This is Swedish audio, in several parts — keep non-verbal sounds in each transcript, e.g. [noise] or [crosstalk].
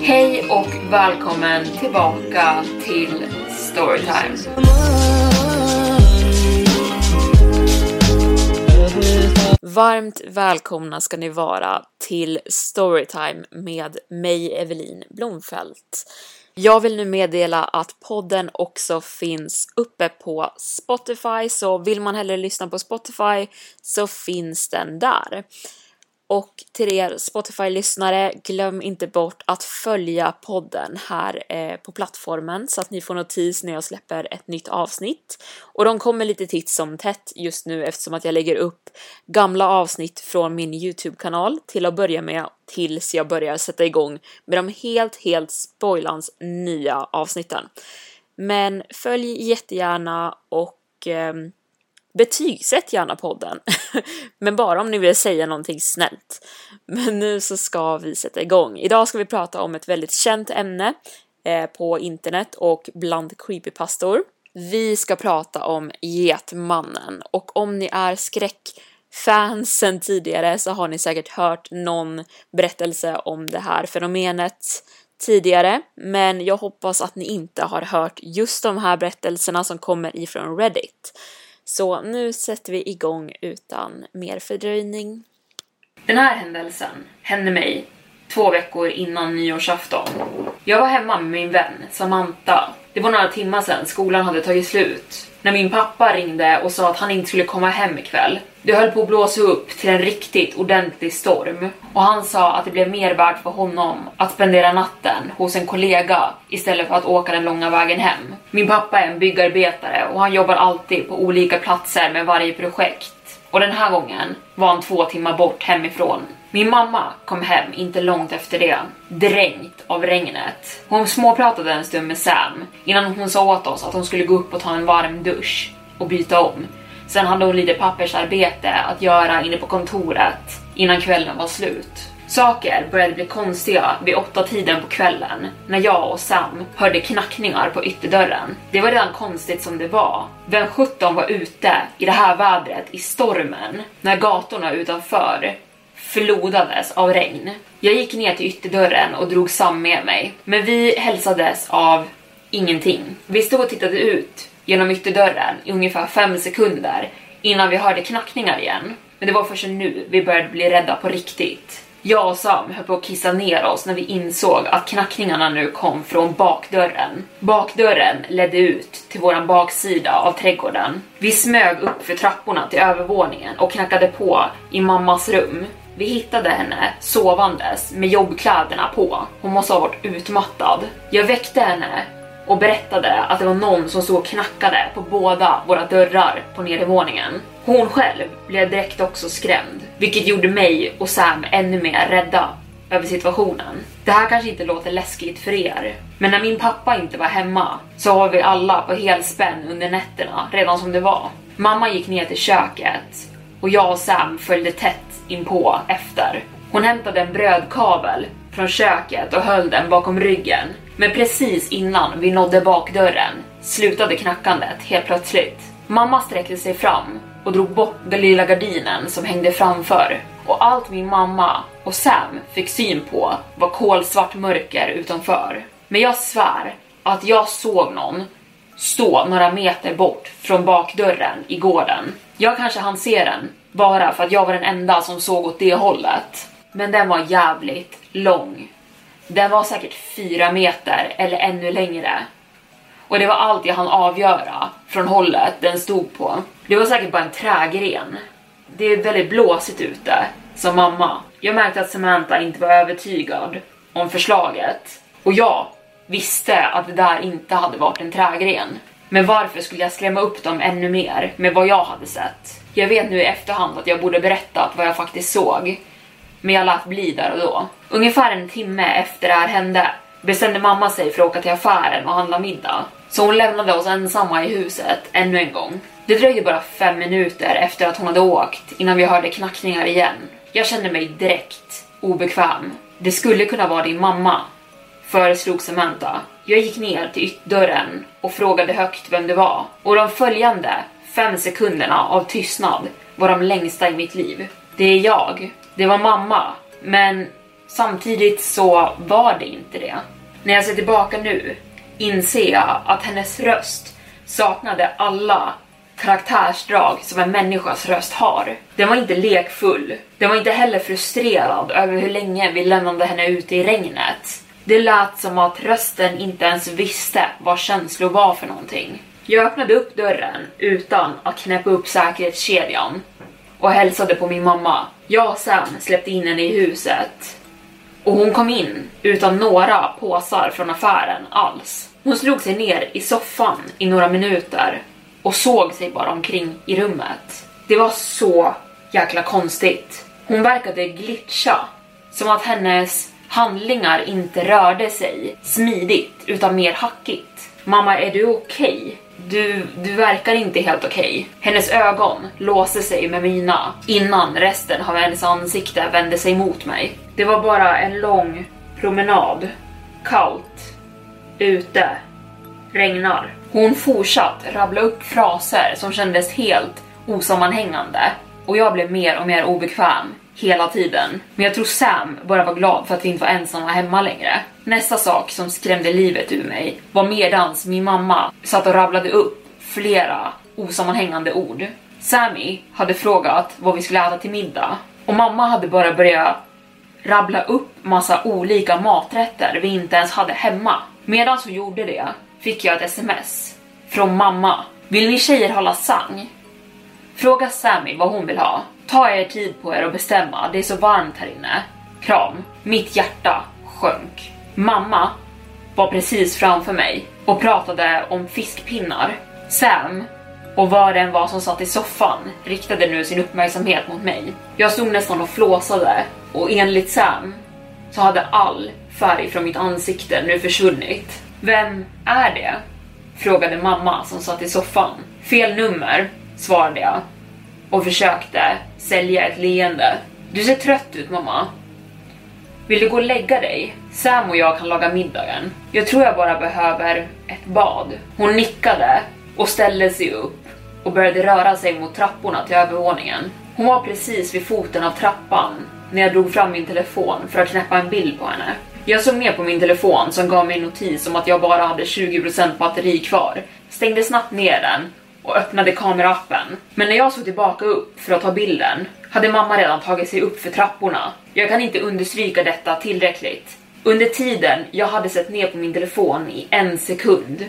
Hej och välkommen tillbaka till Storytime. Varmt välkomna ska ni vara till Storytime med mig Evelin Blomfelt. Jag vill nu meddela att podden också finns uppe på Spotify, så vill man hellre lyssna på Spotify så finns den där. Och till er Spotify-lyssnare, glöm inte bort att följa podden här eh, på plattformen så att ni får notis när jag släpper ett nytt avsnitt. Och de kommer lite titt som tätt just nu eftersom att jag lägger upp gamla avsnitt från min YouTube-kanal till att börja med tills jag börjar sätta igång med de helt, helt spoilans nya avsnitten. Men följ jättegärna och eh, Betygsätt gärna podden, [laughs] men bara om ni vill säga någonting snällt. Men nu så ska vi sätta igång. Idag ska vi prata om ett väldigt känt ämne eh, på internet och bland creepypastor. Vi ska prata om Getmannen och om ni är skräckfans sen tidigare så har ni säkert hört någon berättelse om det här fenomenet tidigare, men jag hoppas att ni inte har hört just de här berättelserna som kommer ifrån Reddit. Så nu sätter vi igång utan mer fördröjning. Den här händelsen hände mig två veckor innan nyårsafton. Jag var hemma med min vän Samantha. Det var några timmar sedan skolan hade tagit slut. När min pappa ringde och sa att han inte skulle komma hem ikväll. Det höll på att blåsa upp till en riktigt ordentlig storm och han sa att det blev mer värt för honom att spendera natten hos en kollega istället för att åka den långa vägen hem. Min pappa är en byggarbetare och han jobbar alltid på olika platser med varje projekt. Och den här gången var han två timmar bort hemifrån. Min mamma kom hem inte långt efter det, dränkt av regnet. Hon småpratade en stund med Sam innan hon sa åt oss att hon skulle gå upp och ta en varm dusch och byta om. Sen hade hon lite pappersarbete att göra inne på kontoret innan kvällen var slut. Saker började bli konstiga vid åtta tiden på kvällen när jag och Sam hörde knackningar på ytterdörren. Det var redan konstigt som det var. Vem 17 var ute i det här vädret i stormen när gatorna utanför förlodades av regn. Jag gick ner till ytterdörren och drog Sam med mig, men vi hälsades av ingenting. Vi stod och tittade ut genom ytterdörren i ungefär fem sekunder innan vi hörde knackningar igen. Men det var först nu vi började bli rädda på riktigt. Jag och Sam höll på att kissa ner oss när vi insåg att knackningarna nu kom från bakdörren. Bakdörren ledde ut till våran baksida av trädgården. Vi smög upp för trapporna till övervåningen och knackade på i mammas rum. Vi hittade henne sovandes med jobbkläderna på. Hon måste ha varit utmattad. Jag väckte henne och berättade att det var någon som stod och knackade på båda våra dörrar på nedervåningen. Hon själv blev direkt också skrämd, vilket gjorde mig och Sam ännu mer rädda över situationen. Det här kanske inte låter läskigt för er, men när min pappa inte var hemma så var vi alla på helspänn under nätterna redan som det var. Mamma gick ner till köket och jag och Sam följde tätt inpå efter. Hon hämtade en brödkavel från köket och höll den bakom ryggen. Men precis innan vi nådde bakdörren slutade knackandet helt plötsligt. Mamma sträckte sig fram och drog bort den lilla gardinen som hängde framför. Och allt min mamma och Sam fick syn på var kolsvart mörker utanför. Men jag svär att jag såg någon stå några meter bort från bakdörren i gården. Jag kanske hann se den bara för att jag var den enda som såg åt det hållet men den var jävligt lång. Den var säkert fyra meter eller ännu längre. Och det var allt jag hann avgöra från hållet den stod på. Det var säkert bara en trägren. Det är väldigt blåsigt ute, som mamma. Jag märkte att Samantha inte var övertygad om förslaget. Och jag visste att det där inte hade varit en trägren. Men varför skulle jag skrämma upp dem ännu mer med vad jag hade sett? Jag vet nu i efterhand att jag borde berättat vad jag faktiskt såg. Men jag lät bli där och då. Ungefär en timme efter det här hände bestämde mamma sig för att åka till affären och handla middag. Så hon lämnade oss ensamma i huset ännu en gång. Det dröjde bara fem minuter efter att hon hade åkt innan vi hörde knackningar igen. Jag kände mig direkt obekväm. Det skulle kunna vara din mamma, föreslog Samantha. Jag gick ner till ytterdörren och frågade högt vem det var. Och de följande fem sekunderna av tystnad var de längsta i mitt liv. Det är jag. Det var mamma. Men samtidigt så var det inte det. När jag ser tillbaka nu inser jag att hennes röst saknade alla karaktärsdrag som en människas röst har. Den var inte lekfull. Den var inte heller frustrerad över hur länge vi lämnade henne ute i regnet. Det lät som att rösten inte ens visste vad känslor var för någonting. Jag öppnade upp dörren utan att knäppa upp säkerhetskedjan och hälsade på min mamma. Jag och Sam släppte in henne i huset och hon kom in utan några påsar från affären alls. Hon slog sig ner i soffan i några minuter och såg sig bara omkring i rummet. Det var så jäkla konstigt. Hon verkade glitcha, som att hennes handlingar inte rörde sig smidigt utan mer hackigt. Mamma, är du okej? Okay? Du, du verkar inte helt okej. Okay. Hennes ögon låste sig med mina innan resten av hennes ansikte vände sig mot mig. Det var bara en lång promenad. Kallt. Ute. Regnar. Hon fortsatt rabbla upp fraser som kändes helt osammanhängande och jag blev mer och mer obekväm hela tiden. Men jag tror Sam bara var glad för att vi inte var ensamma hemma längre. Nästa sak som skrämde livet ur mig var medans min mamma satt och rabblade upp flera osammanhängande ord. Sammy hade frågat vad vi skulle äta till middag och mamma hade bara börjat rabbla upp massa olika maträtter vi inte ens hade hemma. Medan hon gjorde det fick jag ett sms från mamma. Vill ni tjejer ha lasagne? Fråga Sammy vad hon vill ha. Ta er tid på er och bestämma, det är så varmt här inne. Kram. Mitt hjärta sjönk. Mamma var precis framför mig och pratade om fiskpinnar. Sam och vad den var som satt i soffan riktade nu sin uppmärksamhet mot mig. Jag stod nästan och flåsade och enligt Sam så hade all färg från mitt ansikte nu försvunnit. Vem är det? Frågade mamma som satt i soffan. Fel nummer, svarade jag och försökte sälja ett leende. Du ser trött ut mamma. Vill du gå och lägga dig? Sam och jag kan laga middagen. Jag tror jag bara behöver ett bad. Hon nickade och ställde sig upp och började röra sig mot trapporna till övervåningen. Hon var precis vid foten av trappan när jag drog fram min telefon för att knäppa en bild på henne. Jag såg ner på min telefon som gav mig en notis om att jag bara hade 20% batteri kvar, stängde snabbt ner den och öppnade kameraappen. Men när jag såg tillbaka upp för att ta bilden hade mamma redan tagit sig upp för trapporna. Jag kan inte understryka detta tillräckligt. Under tiden jag hade sett ner på min telefon i en sekund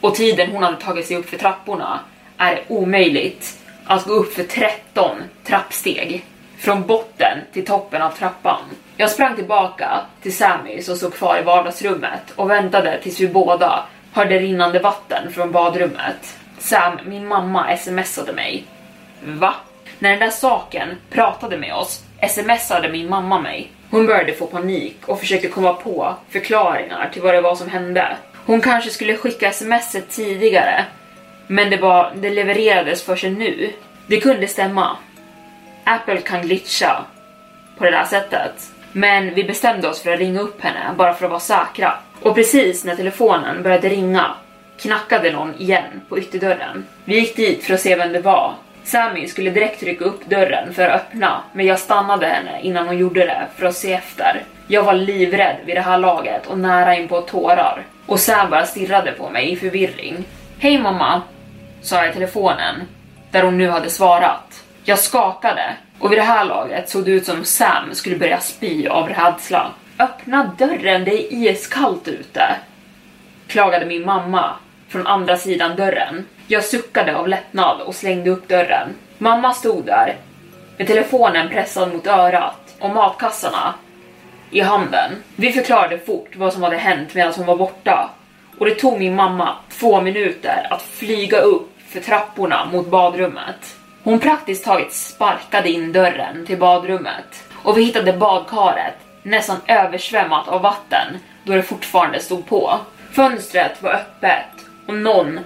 och tiden hon hade tagit sig upp för trapporna är det omöjligt att gå upp för 13 trappsteg från botten till toppen av trappan. Jag sprang tillbaka till Sammy som stod kvar i vardagsrummet och väntade tills vi båda hörde rinnande vatten från badrummet. Sam, min mamma smsade mig. Va? När den där saken pratade med oss smsade min mamma mig. Hon började få panik och försökte komma på förklaringar till vad det var som hände. Hon kanske skulle skicka smset tidigare, men det, var, det levererades för sig nu. Det kunde stämma. Apple kan glitcha på det där sättet. Men vi bestämde oss för att ringa upp henne bara för att vara säkra. Och precis när telefonen började ringa knackade någon igen på ytterdörren. Vi gick dit för att se vem det var. Sammy skulle direkt rycka upp dörren för att öppna, men jag stannade henne innan hon gjorde det för att se efter. Jag var livrädd vid det här laget och nära in på tårar. Och Sam bara stirrade på mig i förvirring. Hej mamma, sa jag i telefonen, där hon nu hade svarat. Jag skakade och vid det här laget såg det ut som Sam skulle börja spy av rädsla. Öppna dörren, det är iskallt ute. Klagade min mamma från andra sidan dörren. Jag suckade av lättnad och slängde upp dörren. Mamma stod där med telefonen pressad mot örat och matkassarna i handen. Vi förklarade fort vad som hade hänt medan hon var borta och det tog min mamma två minuter att flyga upp för trapporna mot badrummet. Hon praktiskt taget sparkade in dörren till badrummet och vi hittade badkaret nästan översvämmat av vatten då det fortfarande stod på. Fönstret var öppet och någon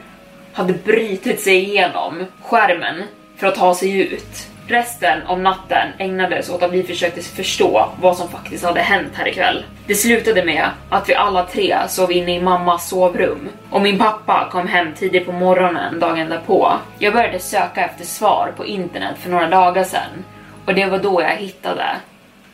hade brutit sig igenom skärmen för att ta sig ut. Resten av natten ägnades åt att vi försökte förstå vad som faktiskt hade hänt här ikväll. Det slutade med att vi alla tre sov inne i mammas sovrum och min pappa kom hem tidigt på morgonen dagen därpå. Jag började söka efter svar på internet för några dagar sedan och det var då jag hittade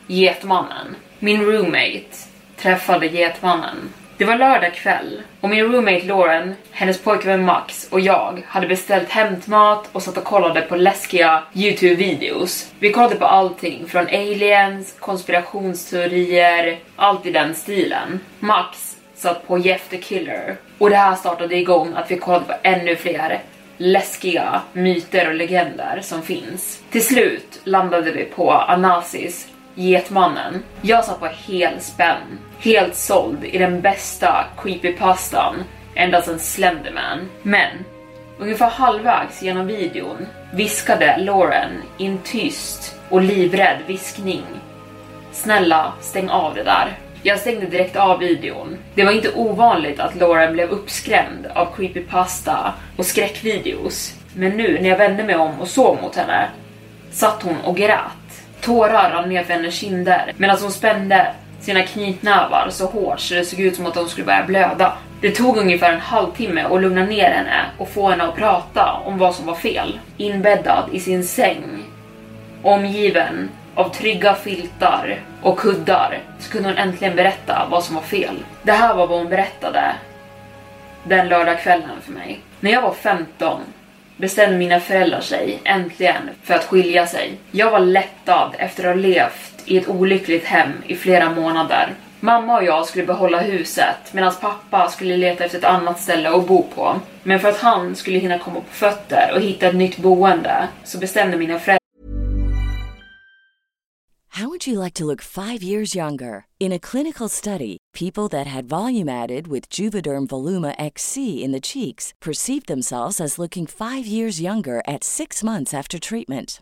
Getmannen. Min roommate träffade Getmannen. Det var lördag kväll och min roommate Lauren, hennes pojkvän Max och jag hade beställt hämtmat och satt och kollade på läskiga Youtube-videos. Vi kollade på allting från aliens, konspirationsteorier, allt i den stilen. Max satt på Jeff the Killer och det här startade igång att vi kollade på ännu fler läskiga myter och legender som finns. Till slut landade vi på Anasis Getmannen. Jag satt på helspänn, helt såld i den bästa creepypastan ända sedan Slenderman. Men ungefär halvvägs genom videon viskade Lauren i en tyst och livrädd viskning. Snälla, stäng av det där. Jag stängde direkt av videon. Det var inte ovanligt att Lauren blev uppskrämd av creepypasta och skräckvideos. Men nu när jag vände mig om och såg mot henne satt hon och grät. Tårar rann ner för hennes kinder medan hon spände sina knytnävar så hårt så det såg ut som att de skulle börja blöda. Det tog ungefär en halvtimme att lugna ner henne och få henne att prata om vad som var fel. Inbäddad i sin säng, omgiven av trygga filtar och kuddar så kunde hon äntligen berätta vad som var fel. Det här var vad hon berättade den lördagskvällen för mig. När jag var 15 bestämde mina föräldrar sig äntligen för att skilja sig. Jag var lättad efter att ha levt i ett olyckligt hem i flera månader. Mamma och jag skulle behålla huset medan pappa skulle leta efter ett annat ställe att bo på. Men för att han skulle hinna komma på fötter och hitta ett nytt boende så bestämde mina föräldrar How would you like to look five years younger? In a clinical study, people that had volume added with Juvederm Voluma XC in the cheeks perceived themselves as looking five years younger at six months after treatment.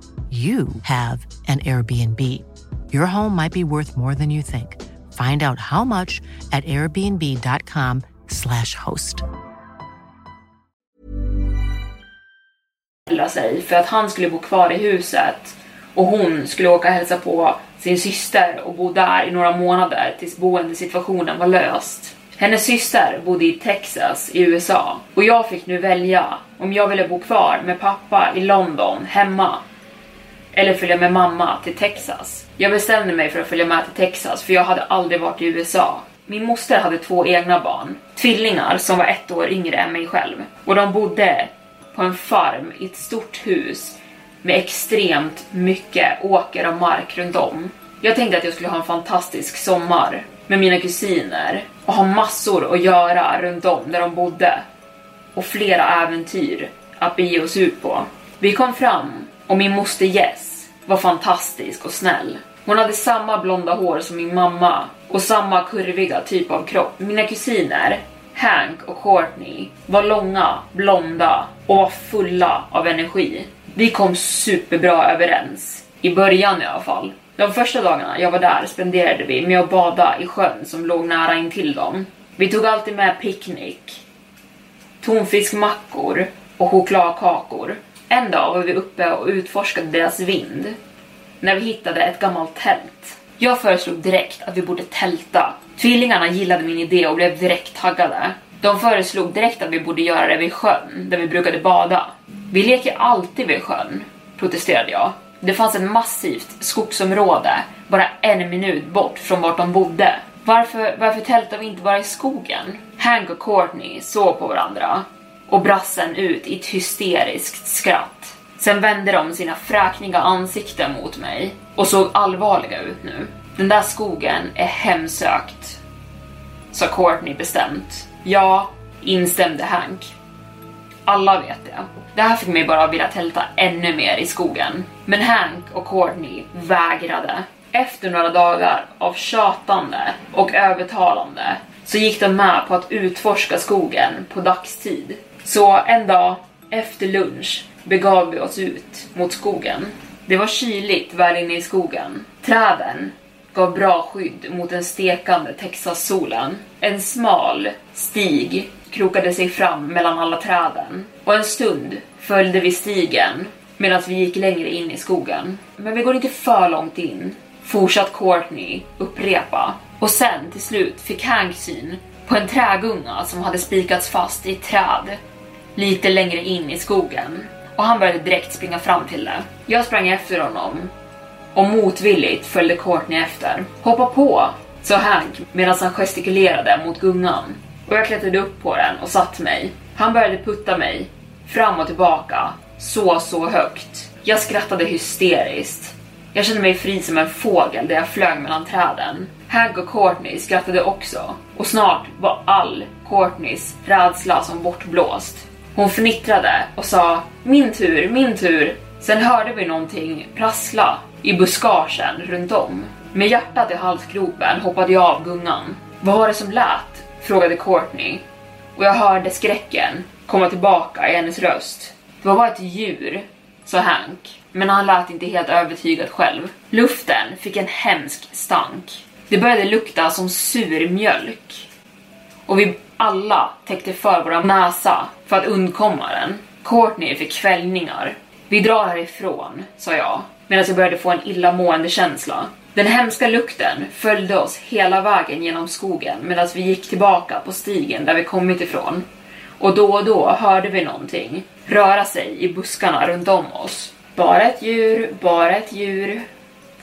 you have an Airbnb. Your home might be worth more than you think. Find out how much at airbnb.com slash host. sig för att han skulle bo kvar i huset och hon skulle åka och hälsa på sin syster och bo där i några månader tills boendesituationen var löst. Hennes syster bodde i Texas i USA och jag fick nu välja om jag ville bo kvar med pappa i London hemma eller följa med mamma till Texas. Jag bestämde mig för att följa med till Texas för jag hade aldrig varit i USA. Min moster hade två egna barn, tvillingar som var ett år yngre än mig själv. Och de bodde på en farm i ett stort hus med extremt mycket åker och mark runt om. Jag tänkte att jag skulle ha en fantastisk sommar med mina kusiner och ha massor att göra runt om där de bodde. Och flera äventyr att bege oss ut på. Vi kom fram och min moster Jess var fantastisk och snäll. Hon hade samma blonda hår som min mamma och samma kurviga typ av kropp. Mina kusiner, Hank och Courtney, var långa, blonda och var fulla av energi. Vi kom superbra överens. I början i alla fall. De första dagarna jag var där spenderade vi med att bada i sjön som låg nära intill dem. Vi tog alltid med picknick, tonfiskmackor och chokladkakor. En dag var vi uppe och utforskade deras vind när vi hittade ett gammalt tält. Jag föreslog direkt att vi borde tälta. Tvillingarna gillade min idé och blev direkt taggade. De föreslog direkt att vi borde göra det vid sjön, där vi brukade bada. Vi leker alltid vid sjön, protesterade jag. Det fanns ett massivt skogsområde bara en minut bort från vart de bodde. Varför, varför tältar vi inte bara i skogen? Hank och Courtney såg på varandra och brassen ut i ett hysteriskt skratt. Sen vände de sina fräkniga ansikten mot mig och såg allvarliga ut nu. Den där skogen är hemsökt, sa Courtney bestämt. Ja, instämde Hank. Alla vet det. Det här fick mig bara vilja tälta ännu mer i skogen. Men Hank och Courtney vägrade. Efter några dagar av tjatande och övertalande så gick de med på att utforska skogen på dagstid. Så en dag efter lunch begav vi oss ut mot skogen. Det var kyligt väl inne i skogen. Träden gav bra skydd mot den stekande Texas-solen. En smal stig krokade sig fram mellan alla träden och en stund följde vi stigen medan vi gick längre in i skogen. Men vi går inte för långt in, fortsatt Courtney upprepa. Och sen till slut fick Hank syn på en trägunga som hade spikats fast i ett träd lite längre in i skogen och han började direkt springa fram till det. Jag sprang efter honom och motvilligt följde Courtney efter. Hoppa på, sa Hank medan han gestikulerade mot gungan och jag klättrade upp på den och satt mig. Han började putta mig fram och tillbaka så, så högt. Jag skrattade hysteriskt. Jag kände mig fri som en fågel där jag flög mellan träden. Hank och Courtney skrattade också och snart var all Courtneys rädsla som bortblåst. Hon fnittrade och sa min tur, min tur. Sen hörde vi någonting prassla i buskagen runt om. Med hjärtat i halsgropen hoppade jag av gungan. Vad var det som lät? frågade Courtney och jag hörde skräcken komma tillbaka i hennes röst. Det var bara ett djur, sa Hank, men han lät inte helt övertygad själv. Luften fick en hemsk stank. Det började lukta som sur mjölk. Och vi alla täckte för våra näsa för att undkomma den. Courtney fick kvällningar. Vi drar härifrån, sa jag, medan jag började få en illamående känsla. Den hemska lukten följde oss hela vägen genom skogen medan vi gick tillbaka på stigen där vi kommit ifrån. Och då och då hörde vi någonting röra sig i buskarna runt om oss. Bara ett djur, bara ett djur,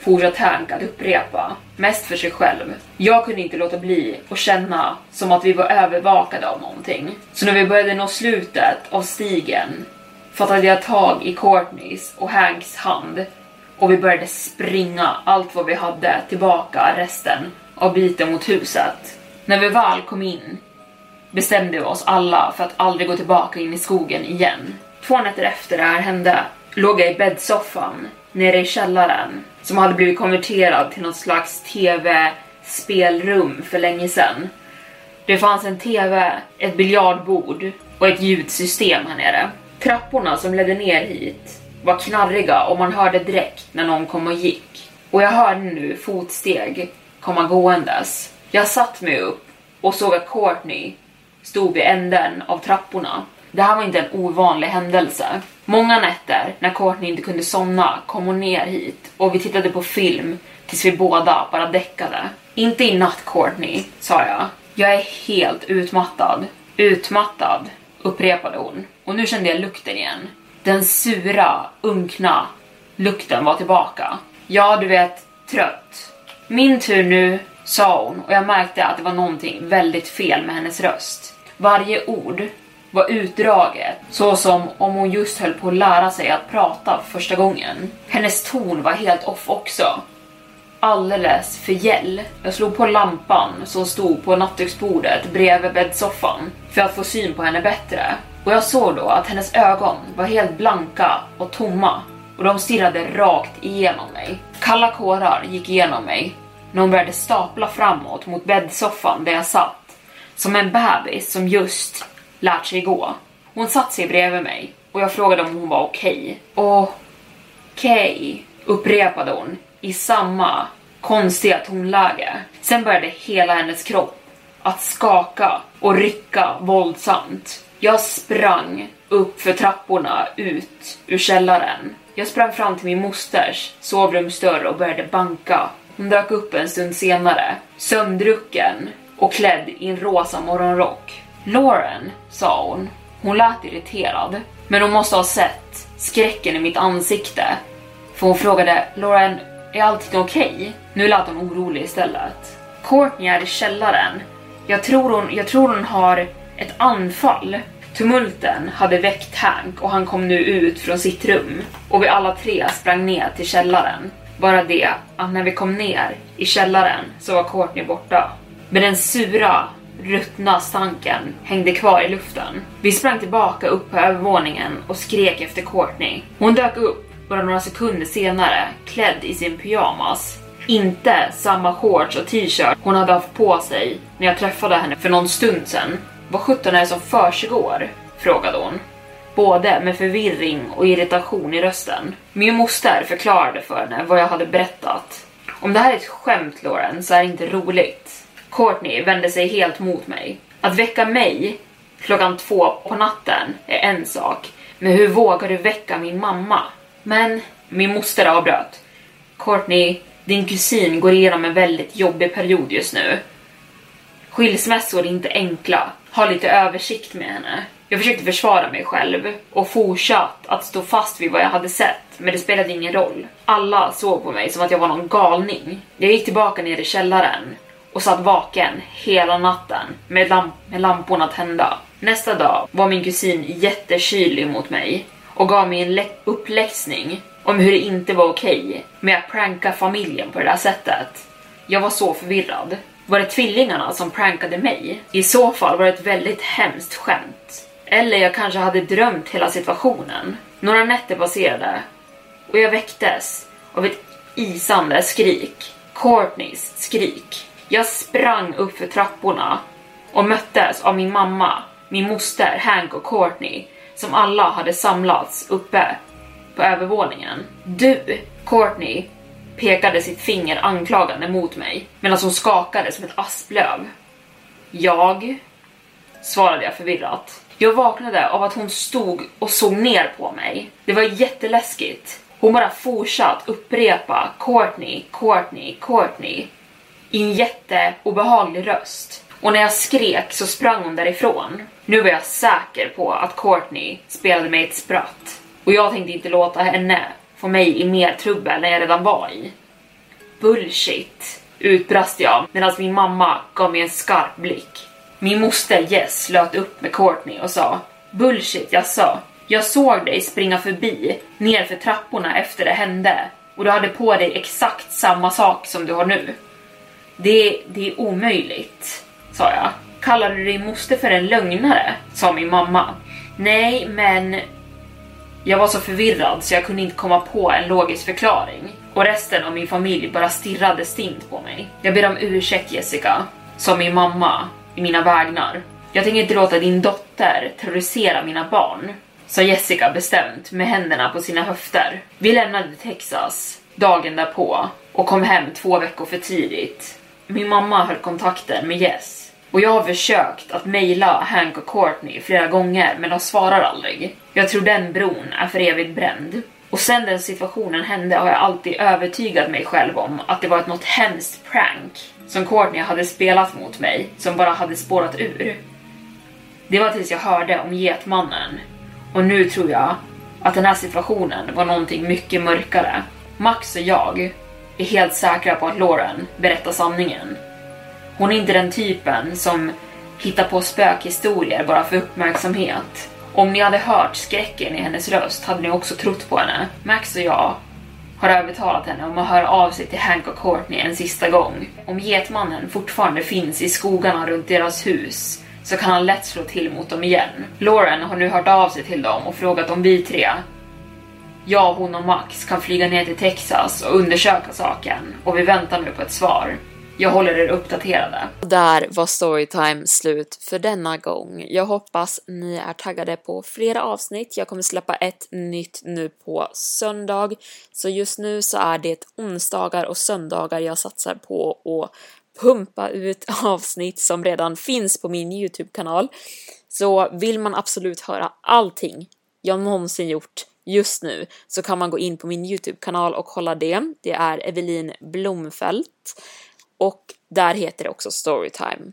fortsatt Hank att upprepa, mest för sig själv. Jag kunde inte låta bli att känna som att vi var övervakade av någonting. Så när vi började nå slutet av stigen fattade jag tag i Courtneys och Hanks hand och vi började springa allt vad vi hade tillbaka resten av biten mot huset. När vi väl kom in bestämde vi oss alla för att aldrig gå tillbaka in i skogen igen. Två nätter efter det här hände låg jag i bäddsoffan nere i källaren som hade blivit konverterad till något slags tv-spelrum för länge sedan. Det fanns en tv, ett biljardbord och ett ljudsystem här nere. Trapporna som ledde ner hit var knarriga och man hörde direkt när någon kom och gick. Och jag hörde nu fotsteg komma gåendes. Jag satt mig upp och såg att Courtney stod vid änden av trapporna. Det här var inte en ovanlig händelse. Många nätter när Courtney inte kunde somna kom hon ner hit och vi tittade på film tills vi båda bara däckade. Inte i natt Courtney, sa jag. Jag är helt utmattad. Utmattad, upprepade hon. Och nu kände jag lukten igen. Den sura, unkna lukten var tillbaka. Ja, du vet, trött. Min tur nu, sa hon och jag märkte att det var någonting väldigt fel med hennes röst. Varje ord var utdraget, så som om hon just höll på att lära sig att prata första gången. Hennes ton var helt off också. Alldeles för gäll. Jag slog på lampan som stod på nattduksbordet bredvid bäddsoffan för att få syn på henne bättre. Och jag såg då att hennes ögon var helt blanka och tomma och de stirrade rakt igenom mig. Kalla kårar gick igenom mig när hon började stapla framåt mot bäddsoffan där jag satt. Som en bebis som just lärt sig gå. Hon satt sig bredvid mig och jag frågade om hon var okej. Okay. Okej, okay, upprepade hon i samma konstiga tonläge. Sen började hela hennes kropp att skaka och rycka våldsamt. Jag sprang upp för trapporna ut ur källaren. Jag sprang fram till min mosters sovrumsdörr och började banka. Hon dök upp en stund senare, sömndrucken och klädd i en rosa morgonrock. Lauren, sa hon. Hon lät irriterad, men hon måste ha sett skräcken i mitt ansikte. För hon frågade Lauren, är allting okej? Okay? Nu lät hon orolig istället. Courtney är i källaren. Jag tror hon, jag tror hon har ett anfall. Tumulten hade väckt Hank och han kom nu ut från sitt rum och vi alla tre sprang ner till källaren. Bara det att när vi kom ner i källaren så var Courtney borta. Men den sura, ruttna stanken hängde kvar i luften. Vi sprang tillbaka upp på övervåningen och skrek efter Courtney. Hon dök upp bara några sekunder senare, klädd i sin pyjamas. Inte samma shorts och t-shirt hon hade haft på sig när jag träffade henne för någon stund sedan. Vad sjutton är det som försiggår? frågade hon. Både med förvirring och irritation i rösten. Min moster förklarade för henne vad jag hade berättat. Om det här är ett skämt Lauren så är det inte roligt. Courtney vände sig helt mot mig. Att väcka mig klockan två på natten är en sak, men hur vågar du väcka min mamma? Men min moster avbröt. Courtney, din kusin går igenom en väldigt jobbig period just nu. Skilsmässor är inte enkla. Ha lite översikt med henne. Jag försökte försvara mig själv och fortsatt att stå fast vid vad jag hade sett, men det spelade ingen roll. Alla såg på mig som att jag var någon galning. Jag gick tillbaka ner i källaren och satt vaken hela natten med, lamp med lamporna tända. Nästa dag var min kusin jättekylig mot mig och gav mig en uppläxning om hur det inte var okej okay med att pranka familjen på det där sättet. Jag var så förvirrad. Var det tvillingarna som prankade mig? I så fall var det ett väldigt hemskt skämt. Eller jag kanske hade drömt hela situationen. Några nätter passerade och jag väcktes av ett isande skrik. Courtneys skrik. Jag sprang upp för trapporna och möttes av min mamma, min moster, Hank och Courtney som alla hade samlats uppe på övervåningen. Du, Courtney, pekade sitt finger anklagande mot mig medan hon skakade som ett asplöv. Jag, svarade jag förvirrat. Jag vaknade av att hon stod och såg ner på mig. Det var jätteläskigt. Hon bara fortsatt upprepa Courtney, Courtney, Courtney i en jätteobehaglig röst. Och när jag skrek så sprang hon därifrån. Nu var jag säker på att Courtney spelade mig ett spratt. Och jag tänkte inte låta henne få mig i mer trubbel än jag redan var i. Bullshit, utbrast jag medan min mamma gav mig en skarp blick. Min moster Jess löt upp med Courtney och sa Bullshit, jag sa. Jag såg dig springa förbi, ner för trapporna efter det hände och du hade på dig exakt samma sak som du har nu. Det, det är omöjligt, sa jag. Kallar du din moster för en lögnare? sa min mamma. Nej, men jag var så förvirrad så jag kunde inte komma på en logisk förklaring. Och resten av min familj bara stirrade stint på mig. Jag ber om ursäkt Jessica, sa min mamma i mina vägnar. Jag tänker inte låta din dotter terrorisera mina barn, sa Jessica bestämt med händerna på sina höfter. Vi lämnade Texas dagen därpå och kom hem två veckor för tidigt. Min mamma höll kontakten med Jess och jag har försökt att mejla Hank och Courtney flera gånger men de svarar aldrig. Jag tror den bron är för evigt bränd. Och sen den situationen hände har jag alltid övertygat mig själv om att det var ett något hemskt prank som Courtney hade spelat mot mig som bara hade spårat ur. Det var tills jag hörde om Getmannen och nu tror jag att den här situationen var någonting mycket mörkare. Max och jag är helt säkra på att Lauren berättar sanningen. Hon är inte den typen som hittar på spökhistorier bara för uppmärksamhet. Om ni hade hört skräcken i hennes röst hade ni också trott på henne. Max och jag har övertalat henne om att höra av sig till Hank och Courtney en sista gång. Om Getmannen fortfarande finns i skogarna runt deras hus så kan han lätt slå till mot dem igen. Lauren har nu hört av sig till dem och frågat om vi tre, jag, hon och Max, kan flyga ner till Texas och undersöka saken och vi väntar nu på ett svar. Jag håller er uppdaterade. Där var Storytime slut för denna gång. Jag hoppas ni är taggade på flera avsnitt. Jag kommer släppa ett nytt nu på söndag. Så just nu så är det onsdagar och söndagar jag satsar på att pumpa ut [laughs] avsnitt som redan finns på min Youtube-kanal. Så vill man absolut höra allting jag någonsin gjort just nu så kan man gå in på min Youtube-kanal och kolla det. Det är Evelin Blomfelt och där heter det också Storytime.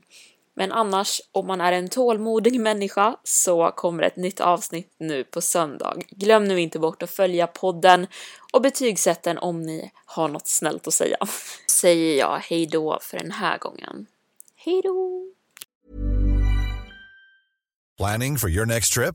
Men annars, om man är en tålmodig människa så kommer ett nytt avsnitt nu på söndag. Glöm nu inte bort att följa podden och betygsätta den om ni har något snällt att säga. [laughs] Säger jag hej då för den här gången. Hej då! Planning for your next trip?